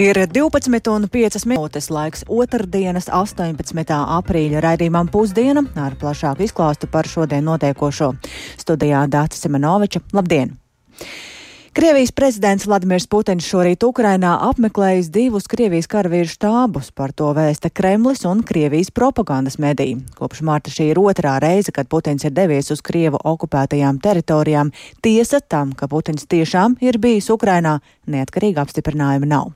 Ir 12,5 minūtes laiks otrdienas, 18. aprīļa raidījumam pusdiena ar plašāku izklāstu par šodien notiekošo. Studijā Dācis Semenoviča. Labdien! Krievijas prezidents Vladimirs Putins šorīt Ukrainā apmeklējis divus Krievijas karavīru štābus, par to vēsta Kremlis un Krievijas propagandas mediji. Kopš marta šī ir otrā reize, kad Putins ir devies uz Krievu okupētajām teritorijām. Tiesa tam, ka Putins tiešām ir bijis Ukrainā, neatkarīga apstiprinājuma nav.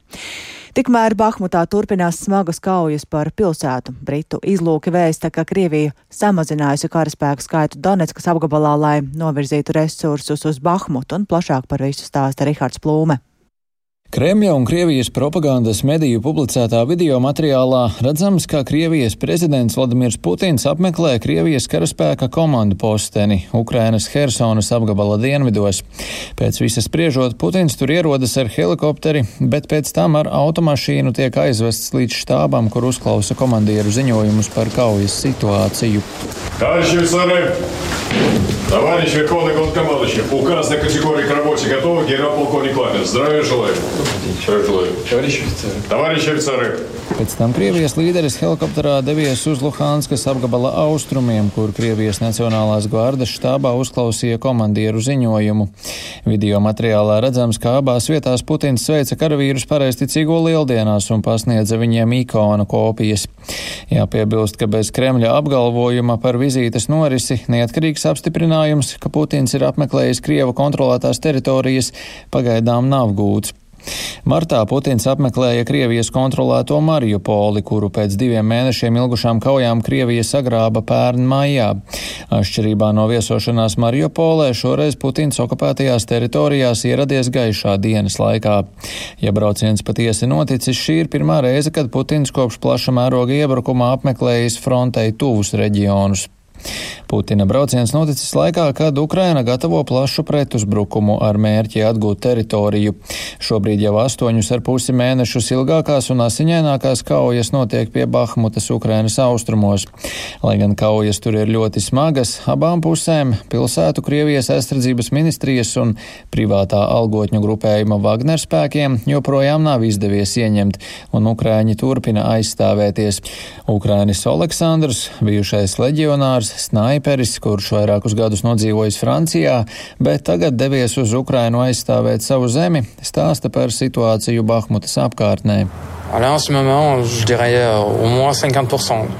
Tikmēr Bahmutā turpinās smagas kaujas par pilsētu. Britu izlūki vēsta, ka Krievija samazinājusi karaspēku skaitu Donetskas apgabalā, lai novirzītu resursus uz Bahmutu un plašāk par visu stāsta Rihards Plūme. Kremļa un Krievijas propagandas mediju publicētā video materiālā redzams, ka Krievijas prezidents Vladimirs Putins apmeklē Krievijas karaspēka komandu posteni Ukrainas Hersonas apgabala dienvidos. Pēc visas spriežot, Putins tur ierodas ar helikopteri, bet pēc tam ar automašīnu tiek aizvests līdz štābam, kur uzklausa komandieru ziņojumus par kaujas situāciju. Товарищ Верховный Главнокомандующий, указ на категории к работе готовы, генерал-полковник Лапин. Здравия желаю. Tavariši oficeri! Pēc tam Krievijas līderis helikopterā devies uz Luhānskas apgabala austrumiem, kur Krievijas Nacionālās gvardes štābā uzklausīja komandieru ziņojumu. Video materiālā redzams, ka abās vietās Putins sveica karavīrus pareizticīgo lieldienās un pasniedza viņiem ikonu kopijas. Jāpiebilst, ka bez Kremļa apgalvojuma par vizītes norisi neatkarīgs apstiprinājums, ka Putins ir apmeklējis Krievu kontrolētās teritorijas, pagaidām nav gūts. Martā Putins apmeklēja Krievijas kontrolēto Mariupoli, kuru pēc diviem mēnešiem ilgušām kaujām Krievija sagrāba pērn maijā. Atšķirībā no viesošanās Mariupolē, šoreiz Putins okupētajās teritorijās ieradies gaišā dienas laikā. Ja brauciens patiesi noticis, šī ir pirmā reize, kad Putins kopš plaša mēroga iebrukumā apmeklējis frontei tuvus reģionus. Putina brauciens noticis laikā, kad Ukraina gatavo plašu pretuzbrukumu ar mērķi atgūt teritoriju. Šobrīd jau astoņus ar pusi mēnešus ilgākās un asiņainākās kaujas notiek pie Bahmutas Ukrainas austrumos. Lai gan kaujas tur ir ļoti smagas, abām pusēm pilsētu Krievijas aizsardzības ministrijas un privātā algotņu grupējuma Wagner spēkiem joprojām nav izdevies ieņemt, un Ukraiņi turpina aizstāvēties. Ukrainis Aleksandrs, bijušais leģionārs, snaiperis, kurš vairākus gadus nodzīvojis Francijā, bet tagad devies uz Ukrainu aizstāvēt savu zemi, stāsta par situāciju Bahmutas apkārtnē.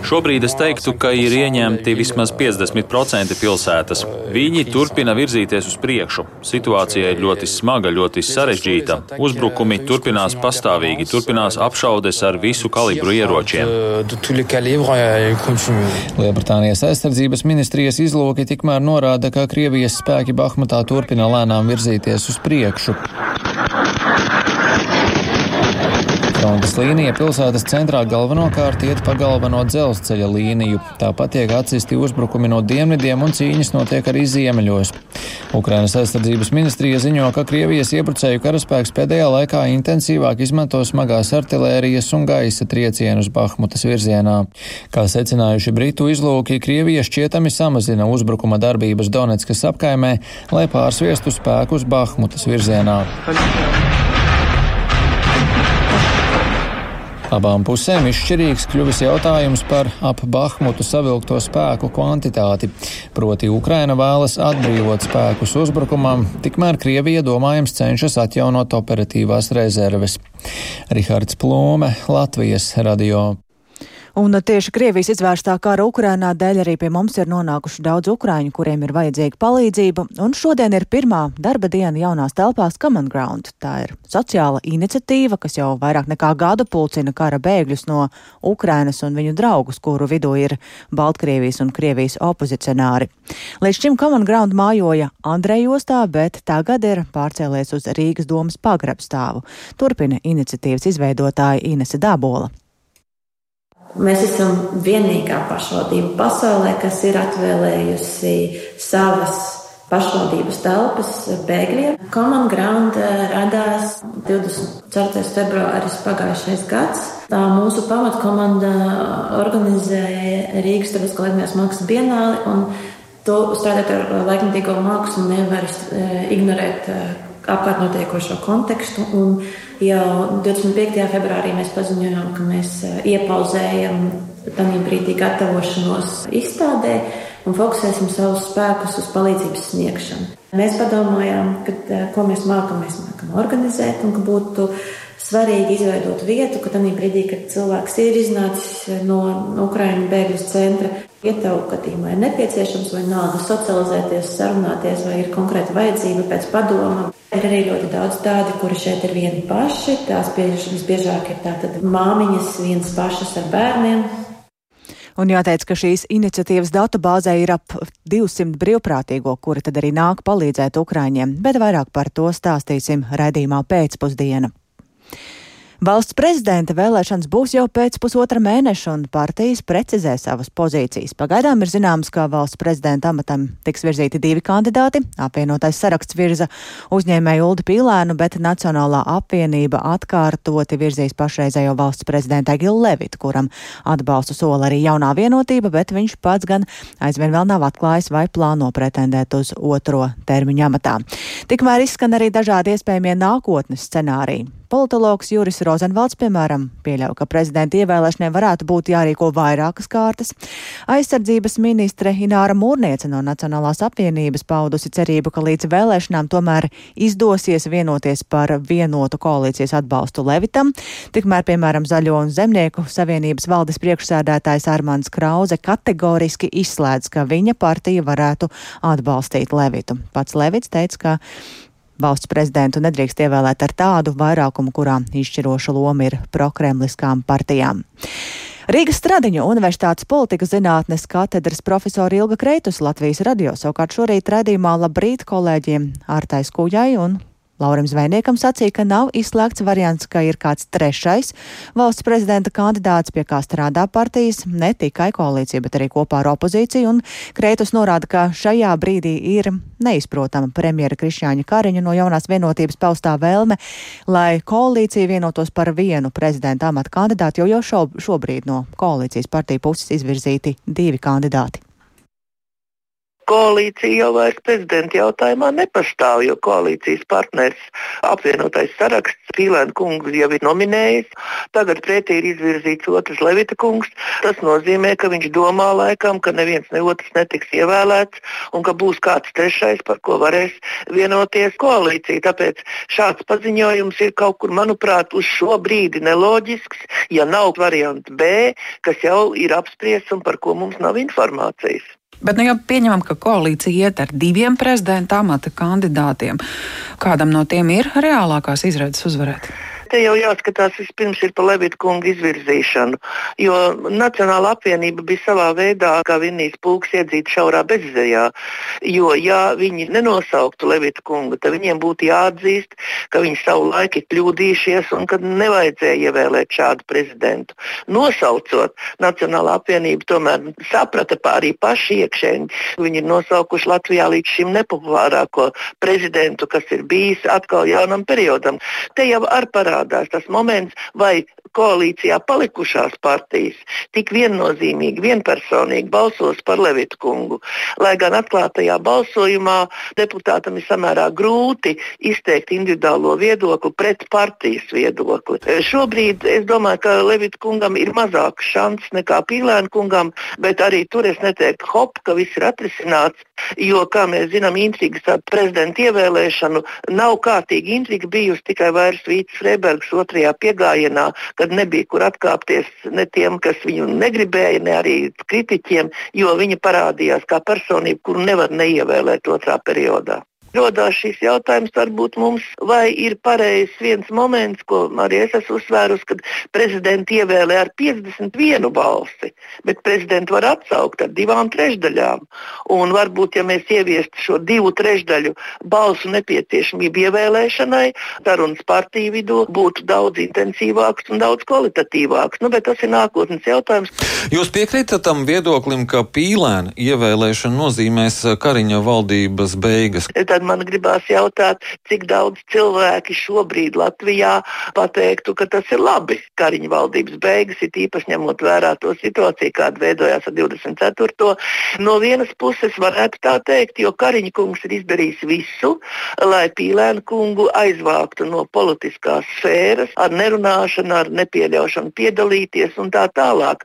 Šobrīd es teiktu, ka ir ieņemti vismaz 50% pilsētas. Viņi turpina virzīties uz priekšu. Situācija ir ļoti smaga, ļoti sarežģīta. Uzbrukumi turpinās pastāvīgi, turpinās apšaudes ar visu kalibru ieročiem. Lielbritānijas aizsardzības ministrijas izlūki tikmēr norāda, ka Krievijas spēki Bahmatā turpina lēnām virzīties uz priekšu. Frontes līnija pilsētas centrā galvenokārt iet pa galveno dzelzceļa līniju. Tāpat tiek atsisti uzbrukumi no dienvidiem un cīņas notiek arī ziemeļos. Ukrainas aizsardzības ministrija ziņo, ka Krievijas iebrucēju karaspēks pēdējā laikā intensīvāk izmanto smagās artilērijas un gaisa triecienus Bahmutas virzienā. Kā secinājuši Britu izlūki, Krievija šķietami samazina uzbrukuma darbības Donetskas apkaimē, lai pārsviestu spēkus Bahmutas virzienā. Abām pusēm izšķirīgs kļuvis jautājums par ap Bahmutu savilkto spēku kvantitāti. Proti Ukraina vēlas atbrīvot spēkus uzbrukumam, tikmēr Krievija domājams cenšas atjaunot operatīvās rezerves. Rihards Plūme, Latvijas radio. Un tieši Krievijas izvērstā kara Ukrainā dēļ arī pie mums ir nonākuši daudz ukraiņu, kuriem ir vajadzīga palīdzība. Un šodien ir pirmā darba diena jaunās telpās Common Ground. Tā ir sociāla iniciatīva, kas jau vairāk nekā gadu pulcina kara bēgļus no Ukrainas un viņu draugus, kuru vidū ir Baltkrievijas un Krievijas opozicionāri. Līdz šim Common Ground mājoja Andrejostā, bet tagad ir pārcēlies uz Rīgas domas pagrabstāvu. Turpina iniciatīvas izveidotāja Inese Dabola. Mēs esam vienīgā pašvaldība pasaulē, kas ir atvēlējusi savas pašvaldības telpas bēgļiem. Common Ground eh, radās 24. februāris pagājušais gads. Tā mūsu pamatkomanda organizēja Rīgas Starptautiskā laikmēs mākslas bienāli un to strādāt ar laikmatīgo mākslu nevar eh, ignorēt eh, apkārt notiekošo kontekstu. Jau 25. februārī mēs paziņojām, ka mēs iepauzējam tajā brīdī gatavošanos izstādē un fokusēsim savus spēkus uz palīdzības sniegšanu. Mēs padomājām, ka, ko mēs mākam, mēs mākam organizēt un ka būtu svarīgi izveidot vietu, ka tajā brīdī, kad cilvēks ir iznācis no Ukraiņu bēgļu centra, ietauku gadījumā ir nepieciešams vai nāga socializēties, sarunāties, vai ir konkrēta vajadzība pēc padoma. Ir arī ļoti daudz tādi, kuri šeit ir vieni paši. Tās visbiežāk ir tātad māmiņas viens pašas ar bērniem, Un jāteic, ka šīs iniciatīvas datubāzē ir ap 200 brīvprātīgo, kuri tad arī nāk palīdzēt Ukraiņiem, bet vairāk par to stāstīsim raidījumā pēcpusdiena. Valsts prezidenta vēlēšanas būs jau pēc pusotra mēneša, un partijas precizē savas pozīcijas. Pagaidām ir zināms, ka valsts prezidenta amatam tiks virzīti divi kandidāti. Apvienotais saraksts virza uzņēmēju Uldi Pīlēnu, bet Nacionālā apvienība atkārtoti virzīs pašreizējo valsts prezidentu Egilu Levitu, kuram atbalstu sola arī jaunā vienotība, bet viņš pats gan aizvien vēl nav atklājis vai plāno pretendēt uz otro termiņu amatā. Tikmēr izskan arī dažādi iespējamie nākotnes scenāriji. Politologs Juris Rozenvalds, piemēram, pieļauj, ka prezidenta ievēlēšanai varētu būt jārīko vairākas kārtas. Aizsardzības ministre Ināra Mūrniece no Nacionālās apvienības paudusi cerību, ka līdz vēlēšanām tomēr izdosies vienoties par vienotu koalīcijas atbalstu Levitam. Tikmēr, piemēram, Zaļo un Zemnieku savienības valdes priekšsēdētājs Armāns Krauze kategoriski izslēdz, ka viņa partija varētu atbalstīt Levitu. Pats Levits teica, ka Valsts prezidentu nedrīkst ievēlēt ar tādu vairākumu, kurā izšķiroša loma ir prokremliskām partijām. Rīgas Stradiņu Universitātes politikas zinātnes katedras profesora Ilga Kreitus Latvijas radio savukārt šorīt redzījumā labrīt kolēģiem Ārtais Kujai un Laurim Zvejniekam sacīja, ka nav izslēgts variants, ka ir kāds trešais valsts prezidenta kandidāts, pie kā strādā partijas, ne tikai koalīcija, bet arī kopā ar opozīciju, un Kreitus norāda, ka šajā brīdī ir neizprotama premjera Krišņāņa Kariņa no jaunās vienotības paustā vēlme, lai koalīcija vienotos par vienu prezidenta amata kandidātu, jo jau šo, šobrīd no koalīcijas partiju puses izvirzīti divi kandidāti koalīcija jau vairs prezidenta jautājumā nepastāv, jo koalīcijas partners apvienotais saraksts Pīlēna kungs jau ir nominējis. Tagad pretī ir izvirzīts otrs Levita kungs. Tas nozīmē, ka viņš domā laikam, ka neviens ne otrs netiks ievēlēts un ka būs kāds trešais, par ko varēs vienoties koalīcija. Tāpēc šāds paziņojums ir kaut kur, manuprāt, uz šo brīdi neloģisks, ja nav variants B, kas jau ir apspriests un par ko mums nav informācijas. Bet, nu, ja pieņemam, ka koalīcija iet ar diviem prezidenta amata kandidātiem, kādam no tiem ir reālākās izredzes uzvarēt? Te jau jāskatās vispirms ir par Levita kunga izvirzīšanu, jo Nacionāla apvienība bija savā veidā kā vinnijas pulks iedzīt šaurā bezzējā, jo ja viņi nenosauktu Levita kungu, tad viņiem būtu jāatzīst, ka viņi savu laiku ir kļūdījušies un ka nevajadzēja ievēlēt šādu prezidentu. Nosaucot Nacionāla apvienība tomēr saprata arī paši iekšēji. Viņi ir nosaukuši Latvijā līdz šim nepopulārāko prezidentu, kas ir bijis atkal jaunam periodam. Te jau ar parādu parādās tas moments, vai koalīcijā palikušās partijas tik viennozīmīgi, vienpersonīgi balsos par Levitu kungu. Lai gan atklātajā balsojumā deputātam ir samērā grūti izteikt individuālo viedokli pret partijas viedokli. Šobrīd es domāju, ka Levitu kungam ir mazāks šans nekā Pīlēna kungam, bet arī tur es neteiktu hop, ka viss ir atrisināts. Jo, kā mēs zinām, intrigas ar prezidenta ievēlēšanu nav kārtīgi intriga bijusi tikai vairs Vīts Freibergs otrajā piegājienā, kad nebija kur atkāpties ne tiem, kas viņu negribēja, ne arī kritiķiem, jo viņa parādījās kā personība, kuru nevar neievēlēt otrā periodā rodās šis jautājums varbūt mums, vai ir pareizs viens moments, ko arī es esmu uzsvērusi, kad prezidenti ievēlē ar 51 balsi, bet prezidenti var atsaukt ar divām trešdaļām. Un varbūt, ja mēs ieviestu šo divu trešdaļu balsu nepieciešamību ievēlēšanai, sarunas partiju vidū būtu daudz intensīvāks un daudz kvalitatīvāks. Nu, bet tas ir nākotnes jautājums. Jūs piekrītat tam viedoklim, ka pīlēna ievēlēšana nozīmēs Kariņa valdības beigas? Tad man gribās jautāt, cik daudz cilvēki šobrīd Latvijā pateiktu, ka tas ir labi. Kariņa valdības beigas ir īpaši ņemot vērā to situāciju, kāda veidojās ar 24. No vienas puses varētu tā teikt, jo Kariņa kungs ir izdarījis visu, lai Pīlēnu kungu aizvāktu no politiskās sfēras ar nerunāšanu, ar nepieļaušanu piedalīties un tā tālāk.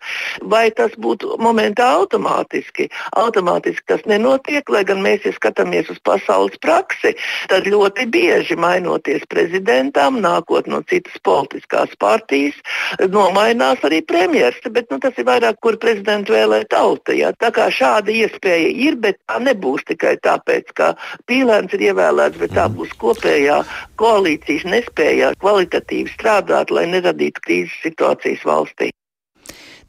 Vai tas būtu momentā automātiski? Automātiski tas nenotiek, lai gan mēs, ja skatāmies uz pasaules praksi, tad ļoti bieži mainoties prezidentam, nākot no citas politiskās partijas, nomainās arī premjeras. Bet nu, tas ir vairāk, kur prezidentu vēlē tauta. Ja? Tā kā šāda iespēja ir, bet tā nebūs tikai tāpēc, ka Pīlēns ir ievēlēts, bet tā mhm. būs kopējā koalīcijas nespējā kvalitatīvi strādāt, lai neradītu krīzes situācijas valstī.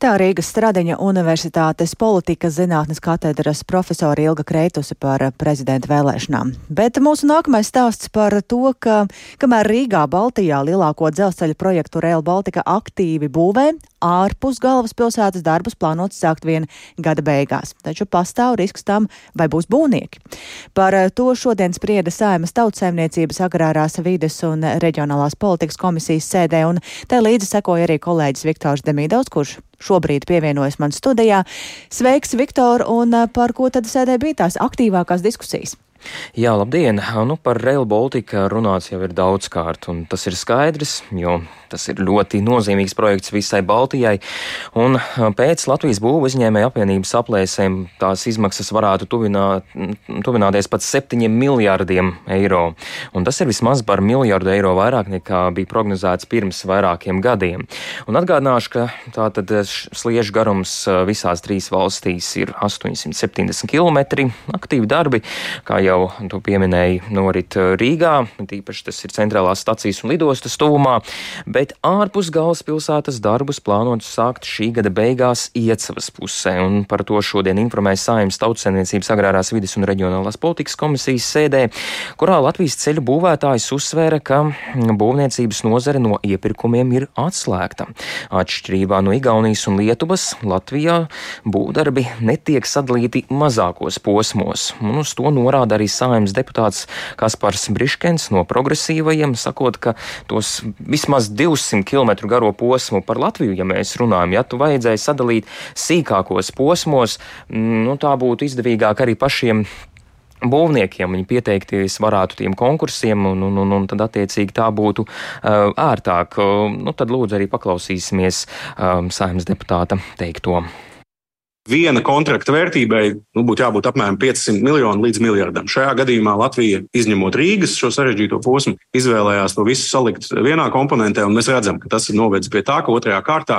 Tā Rīgas Stradiņa Universitātes politikas zinātnes katedras profesora Ilga Kreitusi par prezidenta vēlēšanām. Bet mūsu nākamais stāsts par to, ka kamēr Rīgā, Baltijā lielāko dzelzceļa projektu Rail Baltica aktīvi būvē, ārpus galvaspilsētas darbus plānots sākt vien gada beigās, taču pastāv risks tam, vai būs būvnieki. Par to šodien sprieda Saimas tautsēmniecības agrārās vides un reģionālās politikas komisijas sēdē, un te līdzi sekoja arī kolēģis Viktors Demīdovs, kurš šobrīd pievienojas man studijā. Sveiks, Viktor, un eh, par ko tad sēdē bija tās aktīvākās diskusijas? Jā, labdien! Nu, par Rail Baltica runāts jau ir daudz kārt, un tas ir skaidrs, jo tas ir ļoti nozīmīgs projekts visai Baltijai. Un pēc Latvijas būvu uzņēmēja apvienības aplēsēm tās izmaksas varētu tuvināt, tuvināties pat 7 miljārdiem eiro. Un tas ir vismaz par miljārdu eiro vairāk nekā bija prognozēts pirms vairākiem gadiem. Un atgādināšu, ka tātad sliežu garums visās trīs valstīs ir 870 km. Aktīvi darbi, kā jau tu pieminēji, norit Rīgā, tīpaši tas ir centrālās stacijas un lidostas tuvumā, bet ārpus galvaspilsētas darbus plānots sākt šī gada beigās Iecavas pusē, un par to šodien informēja Saimnes tautsēmniecības agrārās vidas un reģionālās politikas komisijas sēdē, kurā Latvijas ceļu būvētājs uzsvēra, ka būvniecības nozare no iepirkumiem ir atslēgta. Atšķirībā no Igaunijas un Lietuvas, Latvijā būvdarbi netiek sadalīti mazākos posmos, un uz to norāda arī saimnes deputāts Kaspars Briškens no progresīvajiem, sakot, ka tos vismaz 200 km garo posmu par Latviju, ja mēs runājam, ja tu vajadzēja sadalīt sīkākos posmos, mm, nu, tā būtu izdevīgāk arī pašiem būvniekiem viņi pieteikties varētu tiem konkursiem, un, un, un, un tad attiecīgi tā būtu uh, ērtāk. Uh, nu, tad lūdzu arī paklausīsimies um, saimnes deputāta teikto. Viena kontrakta vērtībai nu, būtu jābūt apmēram 500 miljonu līdz miljardam. Šajā gadījumā Latvija, izņemot Rīgas šo sarežģīto posmu, izvēlējās to visu salikt vienā komponentē, un mēs redzam, ka tas ir novedis pie tā, ka otrajā kārtā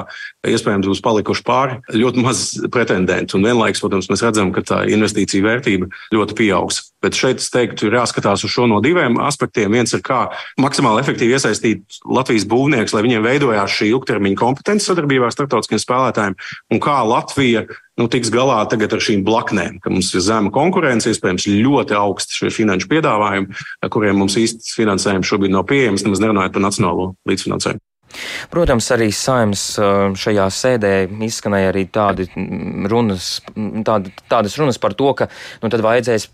iespējams būs palikuši pāri ļoti maz pretendentu. Un vienlaikus, protams, mēs redzam, ka tā investīcija vērtība ļoti pieaugs. Bet šeit es teiktu, ir jāskatās uz šo no diviem aspektiem. Viens ir, kā maksimāli efektīvi iesaistīt Latvijas būvnieks, lai viņiem veidojās šī ilgtermiņa kompetence sadarbībā ar starptautiskiem spēlētājiem, un kā Latvija nu, tiks galā tagad ar šīm blaknēm, ka mums ir zema konkurence, iespējams, ļoti augsti šie finanšu piedāvājumi, kuriem mums īsts finansējums šobrīd nav pieejams, nemaz nerunājot par nacionālo līdzfinansējumu. Protams, arī saimnes šajā sēdē izskanēja arī tādi runas, tādi, tādas runas par to, ka nu, tad vajadzēs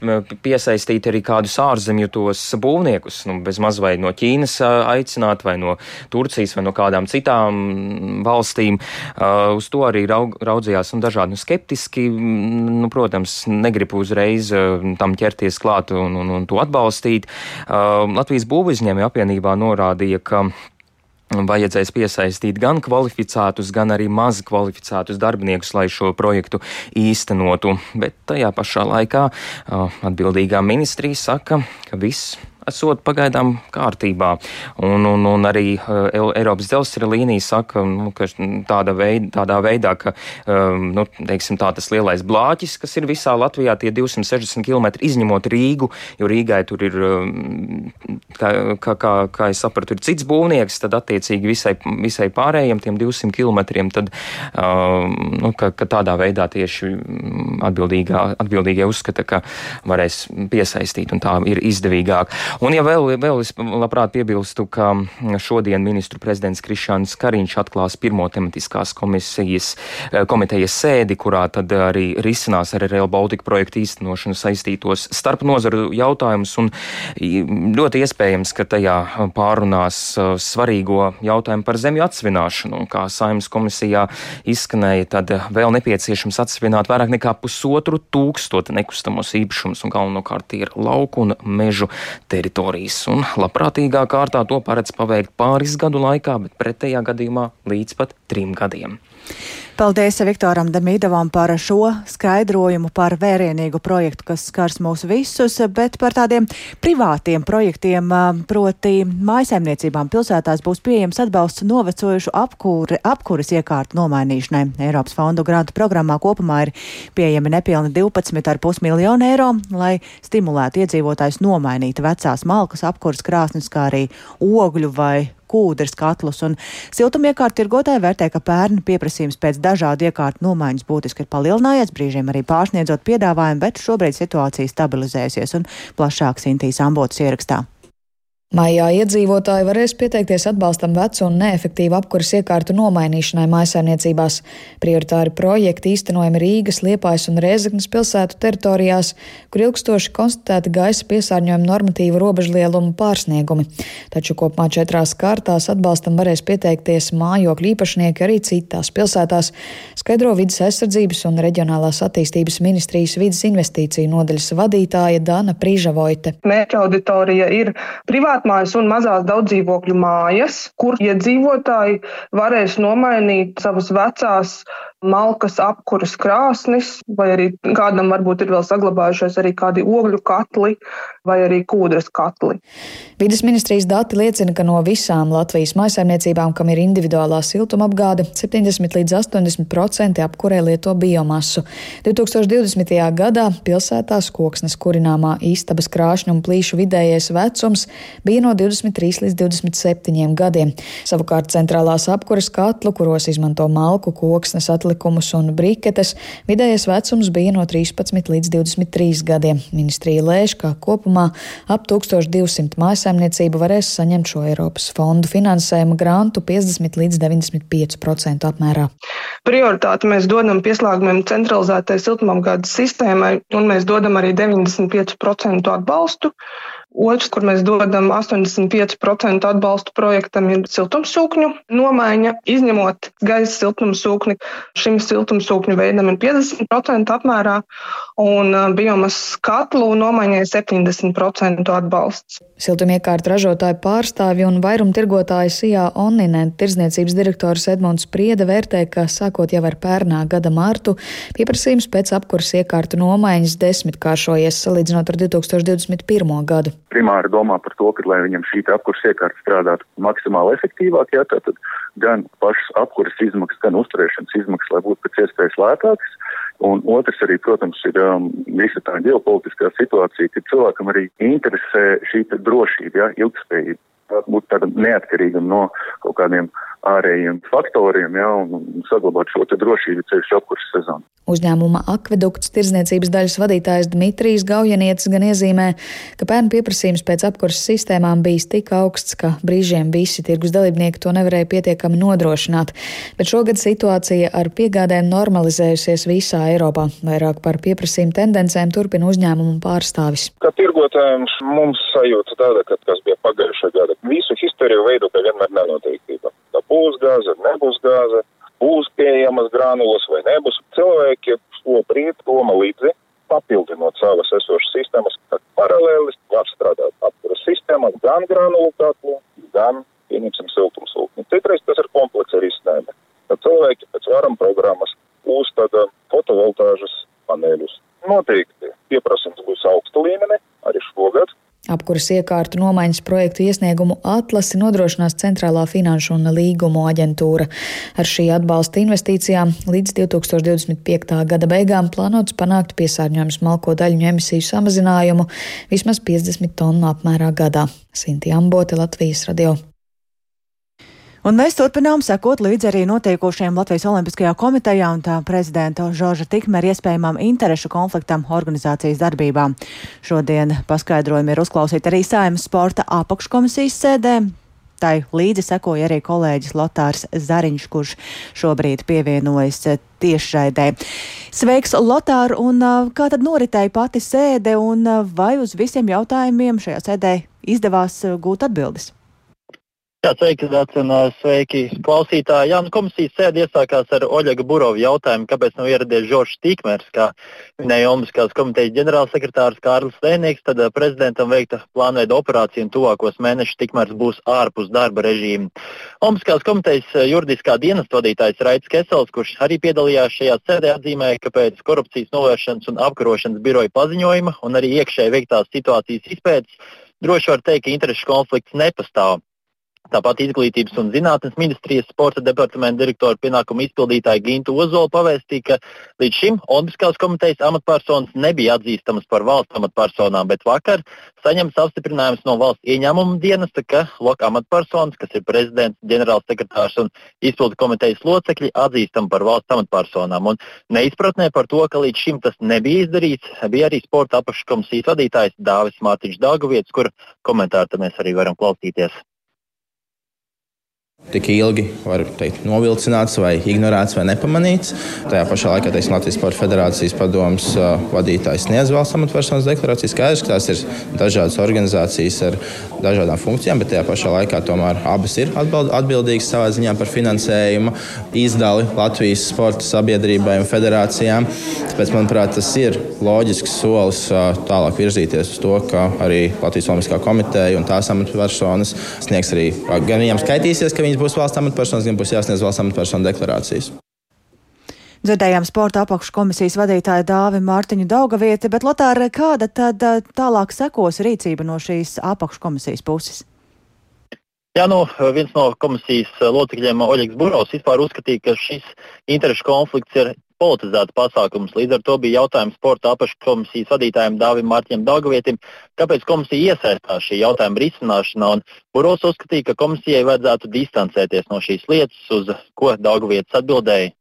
piesaistīt arī kādus ārzemju tos būvniekus, nu, bez maz vai no Ķīnas aicināt, vai no Turcijas, vai no kādām citām valstīm. Uz to arī raug, raudzījās un dažādi nu, skeptiski. Nu, protams, negribu uzreiz tam ķerties klāt un, un, un to atbalstīt. Latvijas būvizņēmēju apvienībā norādīja, ka vajadzēs piesaistīt gan kvalificētus, gan arī maz kvalificētus darbiniekus, lai šo projektu īstenotu. Bet tajā pašā laikā atbildīgā ministrija saka, ka viss esot pagaidām kārtībā. Un, un, un arī uh, Eiropas dzelzceļa līnija saka, nu, ka tāda veid, tādā veidā, ka um, nu, teiksim, tā, tas lielais blāķis, kas ir visā Latvijā, tie 260 km izņemot Rīgu, jo Rīgai tur ir, um, kā, kā, kā, kā es sapratu, ir cits būvnieks, tad attiecīgi visai, visai pārējiem tiem 200 km, tad um, nu, ka, ka tādā veidā tieši atbildīgie uzskata, ka varēs piesaistīt un tā ir izdevīgāk. Un, ja vēl, vēl es labprāt piebilstu, ka šodien ministru prezidents Krišāns Kariņš atklās pirmo tematiskās komisijas, eh, komitejas sēdi, kurā tad arī risinās ar Rail Baltica projektu īstenošanu saistītos starp nozaru jautājumus, un ļoti iespējams, ka tajā pārunās eh, svarīgo jautājumu par zemju atsvināšanu, un kā saimnes komisijā izskanēja, tad vēl nepieciešams atsvināt vairāk nekā pusotru tūkstotu nekustamos īpašumus, un galvenokārt ir lauku un mežu teritorijas. Un labprātīgā kārtā to paredz paveikt pāris gadu laikā, bet pretējā gadījumā līdz pat trim gadiem. Paldies Viktoram Demīdovam par šo skaidrojumu par vērienīgu projektu, kas skars mūs visus, bet par tādiem privātiem projektiem, proti mājsaimniecībām pilsētās būs pieejams atbalsts novecojušu apkūri, apkuras iekārtu nomainīšanai. Eiropas fondu grantu programmā kopumā ir pieejami nepilni 12,5 miljonu eiro, lai stimulētu iedzīvotājus nomainīt vecās malkas apkuras krāsnes, kā arī ogļu vai kūdras katlus. Siltumiekārtu tirgotāji vērtē, ka pērn pieprasījums pēc dažādu iekārtu nomaiņas būtiski ir palielinājies, brīžiem arī pārsniedzot piedāvājumu, bet šobrīd situācija stabilizēsies un plašāk Sintīs ambotas ierakstā. Maijā iedzīvotāji varēs pieteikties atbalstam vecu un neefektīvu apkuras iekārtu nomainīšanai mājsaimniecībās. Prioritāri projekti īstenojami Rīgas, Liepājas un Rēzeknas pilsētu teritorijās, kur ilgstoši konstatēti gaisa piesārņojuma normatīvu robežlielumu pārsniegumi. Taču kopumā četrās kārtās atbalstam varēs pieteikties mājokļu īpašnieki arī citās pilsētās, skaidro vidas aizsardzības un reģionālās attīstības ministrijas vidas investīciju nodaļas vadītāja Dana Prīžavoite. Mērķa auditorija ir privāta privātmājas un mazās daudzdzīvokļu mājas, kur iedzīvotāji varēs nomainīt savas vecās malkas apkuras krāsnis, vai arī kādam varbūt ir vēl saglabājušies arī kādi ogļu katli vai arī kūdras katli. Vides ministrijas dati liecina, ka no visām Latvijas maisaimniecībām, kam ir individuālā siltumapgāde, 70 līdz 80% apkurē lieto biomasu. 2020. gadā pilsētās koksnes kurināmā istabas krāšņu un plīšu vidējais vecums bija no 23 līdz 27 gadiem. Savukārt centrālās apkuras katlu, kuros izmanto malku, koksnes, atlikumus, atlikumus un briketes, vidējais vecums bija no 13 līdz 23 gadiem. Ministrija lēš, ka kopumā ap 1200 mājsaimniecību varēs saņemt šo Eiropas fondu finansējumu grantu 50 līdz 95% apmērā. Prioritāti mēs dodam pieslēgumiem centralizētai siltumapgādes sistēmai, un mēs dodam arī 95% atbalstu. Otrs, kur mēs dodam 85% atbalstu projektam, ir siltumsūkņu nomaiņa, izņemot gaisa siltumsūkni. Šim siltumsūkņu veidam ir 50% apmērā, un biomas katlu nomaiņai 70% atbalsts. Siltumiekārtu ražotāju pārstāvju un vairumtirgotāju Sijā Onninen tirzniecības direktors Edmunds Priede vērtē, ka sākot jau ar pērnā gada martu, pieprasījums pēc apkuras iekārtu nomaiņas desmitkāršojies salīdzinot ar 2021. gadu. Primāri domā par to, ka, lai viņam šī apkuras iekārta strādātu maksimāli efektīvāk, jā, tad gan pašas apkuras izmaksas, gan uzturēšanas izmaksas, lai būtu pēc iespējas lētākas. Un otrs arī, protams, ir um, visa tā ģeopolitiskā situācija, ka cilvēkam arī interesē šī drošība, ja, ilgspējība. Tā būtu tāda neatkarīga no kaut kādiem ārējiem faktoriem, ja, un saglabāt šo drošību ceļš apkurses sezonu. Uzņēmuma akvedukts tirzniecības daļas vadītājs Dmitrijs Gaujanietis gan iezīmē, ka pērn pieprasījums pēc apkurses sistēmām bijis tik augsts, ka brīžiem visi tirgus dalībnieki to nevarēja pietiekami nodrošināt, bet šogad situācija ar piegādēm normalizējusies visā Eiropā. Vairāk par pieprasījumu tendencēm turpina uzņēmumu pārstāvis. Kā tirgotājiem mums sajūta tāda, ka kas bija pagājušā gada, visu historiju veidu, ka vienmēr nenoteiktība būs gāze, nebūs gāze, būs pieejamas granulas vai nebūs. Cilvēki šo brīdi doma līdzi, papildinot savas esošas sistēmas, tad paralēli var strādāt apkuras sistēmā gan granulu katlu, gan, pieņemsim, siltumsūkni. Citreiz tas ir komplekss risinājumi. Tad cilvēki pēc varam programmas uzstāda fotovoltāžas paneļus. Noteikti pieprasījums būs augsta līmenī arī šogad. Apkuras iekārtu nomaiņas projektu iesniegumu atlasi nodrošinās Centrālā finanšu un līgumu aģentūra. Ar šī atbalsta investīcijām līdz 2025. gada beigām plānots panākt piesārņojumu smalko daļu emisiju samazinājumu vismaz 50 tonu apmērā gadā. Sinti Ambote, Latvijas radio. Un mēs turpinām sekot līdzi arī notiekošiem Latvijas Olimpiskajā komitejā un tā prezidenta Žorža Tikmera iespējamam interešu konfliktam organizācijas darbībā. Šodien paskaidrojumi ir uzklausīti arī Saimas sporta apakškomisijas sēdē. Tai līdzi sekoja arī kolēģis Lotārs Zariņš, kurš šobrīd pievienojas tiešraidē. Sveiks, Lotār, un kā tad noritēja pati sēde, un vai uz visiem jautājumiem šajā sēdē izdevās gūt atbildes? Jā, sveiki, un sveiki, klausītāji. Jā, nu, komisijas sēde iesākās ar Oļega Burovu jautājumu, kāpēc nav ieradies Žoržs Tīkmers, kā minēja Olimpiskās komitejas ģenerālsekretārs Kārlis Lēnieks, tad prezidentam veikta plānveida operācija un tuvākos mēnešus Tikmers būs ārpus darba režīma. Olimpiskās komitejas juridiskā dienas vadītājs Raits Kesels, kurš arī piedalījās šajā sēdē, atzīmēja, ka pēc korupcijas novēršanas un apkarošanas biroja paziņojuma un arī iekšēji veiktās situācijas izpētes droši var teikt, ka interešu konflikts nepastāv. Tāpat Izglītības un zinātnes ministrijas sporta departamenta direktora pienākumu izpildītāja Gintu Ozolu pavēstīja, ka līdz šim Olimpiskās komitejas amatpersonas nebija atzīstamas par valsts amatpersonām, bet vakar saņemts apstiprinājums no valsts ieņēmuma dienesta, ka loka amatpersonas, kas ir prezidents, ģenerālsekretārs un izpildu komitejas locekļi, atzīstami par valsts amatpersonām. Un neizpratnē par to, ka līdz šim tas nebija izdarīts, bija arī sporta apakškomisijas vadītājs Dāvis Mārtiņš Dāgavietis, kur komentāru mēs arī varam klausīties. Tik ilgi, var teikt, novilcināts, vai ignorēts, vai nepamanīts. Tajā pašā laikā teiksim, Latvijas Sporta Federācijas padomus vadītājs sniedz valsts amatpersonas deklarāciju. Skaidrs, ka tās ir dažādas organizācijas ar dažādām funkcijām, bet tajā pašā laikā tomēr abas ir atbildīgas savā ziņā par finansējumu izdali Latvijas sporta sabiedrībai un federācijām. Tāpēc, manuprāt, tas ir loģisks solis tālāk virzīties uz to, ka arī Latvijas Olimpiskā komiteja un tās amatpersonas sniegs arī gan viņiem skaitīsies, ka viņas būs valsts amatpersonas, gan būs jāsniedz valsts amatpersonu deklarācijas. Dzirdējām sporta apakškomisijas vadītāju Dāvi Mārtiņu Daugavieti, bet Lotāra, kāda tad tālāk sekos rīcība no šīs apakškomisijas puses? Jā, nu, viens no komisijas locekļiem, Oļegs Burovs, vispār uzskatīja, ka šis interešu konflikts ir politizēts pasākums. Līdz ar to bija jautājums sporta apakškomisijas vadītājiem Dāvim Mārķiem Daugavietim, kāpēc komisija iesaistās šī jautājuma risināšanā. Buros uzskatīja, ka komisijai vajadzētu distancēties no šīs lietas, uz ko Daugavietis atbildēja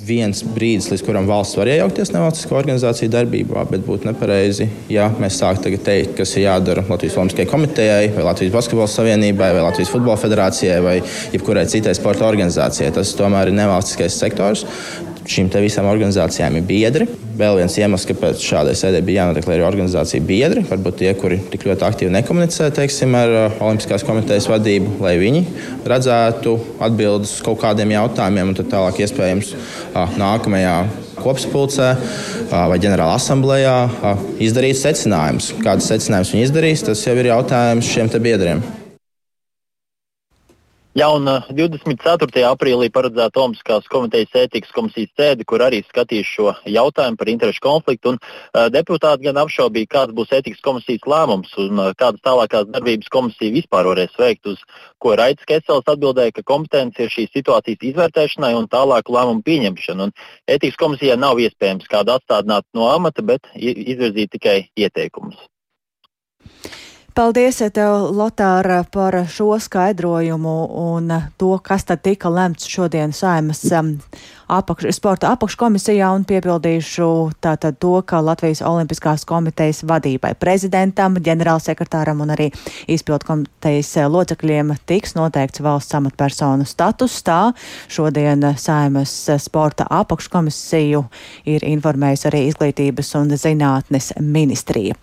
viens brīdis, līdz kuram valsts var iejaukties nevalstisko organizāciju darbībā, bet būtu nepareizi, ja mēs sāktu teikt, kas ir jādara Latvijas Olimpiskajai komitejai, vai Latvijas Basketbola savienībai, vai Latvijas Futbola federācijai, vai jebkurai citai sporta organizācijai. Tas tomēr ir nevalstiskais sektors šīm visām organizācijām ir biedri. Vēl viens iemesls, kāpēc šādai sēdē bija jānodeklarē organizācija biedri, varbūt tie, kuri tik ļoti aktīvi nekomunicē teiksim, ar uh, Olimpiskās komitejas vadību, lai viņi redzētu atbildes kaut kādiem jautājumiem, un tad tālāk iespējams uh, nākamajā kopsapulcē uh, vai ģenerāla asamblējā izdarīt secinājumus. Kādas secinājumus viņi izdarīs, tas jau ir jautājums šiem biedriem. Jā, un 24. aprīlī paredzēta Olimpiskās komitejas ētikas komisijas sēde, kur arī skatīs šo jautājumu par interešu konfliktu. Un, uh, deputāti gan apšaubīja, kāds būs ētikas komisijas lēmums un uh, kādas tālākās darbības komisija vispār varēs veikt. Uz ko Raits Kesels atbildēja, ka kompetence ir šīs situācijas izvērtēšanai un tālāku lēmumu pieņemšanu. Un ētikas komisijā nav iespējams kādu atstādināt no amata, bet izvirzīt tikai ieteikumus. Paldies tev, Lotāra, par šo skaidrojumu un to, kas tad tika lemts šodien saimas um, apakš, sporta apakškomisijā un piepildīšu tātad to, ka Latvijas Olimpiskās komitejas vadībai prezidentam, ģenerālsekretāram un arī izpildu komitejas locekļiem tiks noteikts valsts amatpersonu status. Tā šodien saimas sporta apakškomisiju ir informējusi arī izglītības un zinātnes ministrija.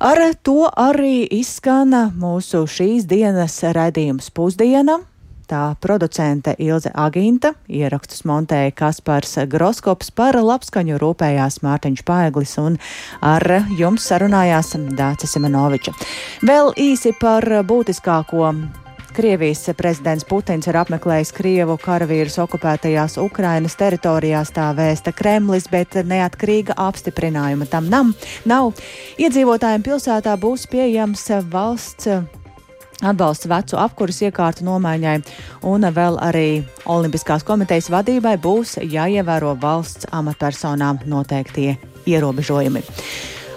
Ar to arī izskana mūsu šīs dienas raidījums pusdiena. Tā producente Ilze Aginta, ierakstus montēja Kaspars Groskops par labskaņu rūpējās Mārtiņš Paeglis un ar jums sarunājās Dāca Simenoviča. Vēl īsi par būtiskāko Krievijas prezidents Putins ir apmeklējis Krievu karavīrus okupētajās Ukrainas teritorijās, tā vēsta Kremlis, bet neatkarīga apstiprinājuma tam nam, nav. Iedzīvotājiem pilsētā būs pieejams valsts atbalsts vecu apkuras iekārtu nomaiņai, un vēl arī Olimpiskās komitejas vadībai būs jāievēro valsts amatpersonām noteiktie ierobežojumi.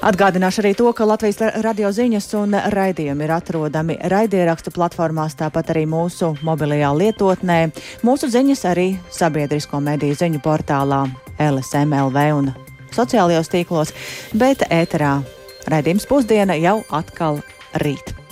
Atgādināšu arī to, ka Latvijas radio ziņas un raidījumi ir atrodami raidierakstu platformās, tāpat arī mūsu mobilajā lietotnē. Mūsu ziņas arī sabiedrisko mediju ziņu portālā LSMLV un sociālajos tīklos, bet ēterā raidījums pusdiena jau atkal rīt.